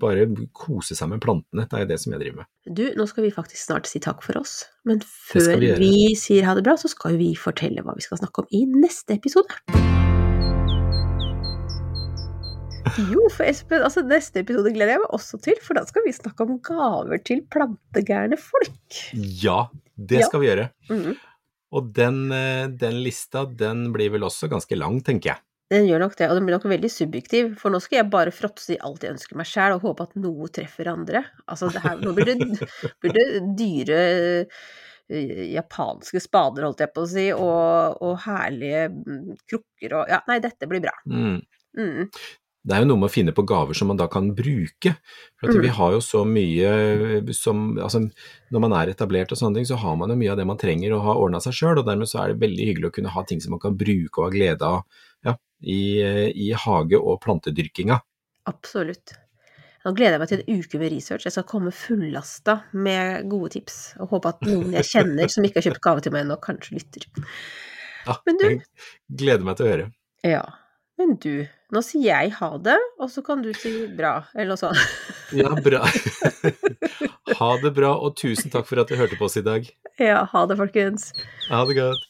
bare kose seg med plantene. Det er det som jeg driver med. Du, nå skal vi faktisk snart si takk for oss, men før vi vi, sier ha det bra, så skal vi fortelle hva vi skal snakke om i neste episode. Jo, for Espen, altså neste episode gleder jeg meg også til, for da skal vi snakke om gaver til plantegærne folk. Ja, det Ja. skal vi gjøre. Mhm. Og den, eh, den lista, den blir vel også ganske lang, tenker jeg. Den gjør nok det, og den blir nok veldig subjektiv, for nå skal jeg bare fråtse i alt jeg ønsker meg sjæl, og håpe at noe treffer andre. Altså, det her, nå blir det, blir det dyre eh, japanske spader, holdt jeg på å si, og, og herlige mm, krukker og Ja, nei, dette blir bra. Mm. Mm. Det er jo noe med å finne på gaver som man da kan bruke. For Mm. vi har jo så mye som Altså, når man er etablert og sånne ting, så har man jo mye av det man trenger og har ordna seg sjøl, og dermed så er det veldig hyggelig å kunne ha ting som man kan bruke og ha glede av ja, i, i hage- og plantedyrkinga. Absolutt. Nå gleder jeg meg til en uke med research. Jeg skal komme fullasta med gode tips, og håpe at noen jeg kjenner som ikke har kjøpt gave til meg ennå, kanskje lytter. Ja, Men du- gleder meg til å høre. Ja. Men du, nå sier jeg ha det, og så kan du si bra, eller noe sånt. Ja, bra. ha det bra, og tusen takk for at du hørte på oss i dag. Ja, ha det, folkens. Ha det godt.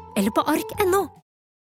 eller på ark.no.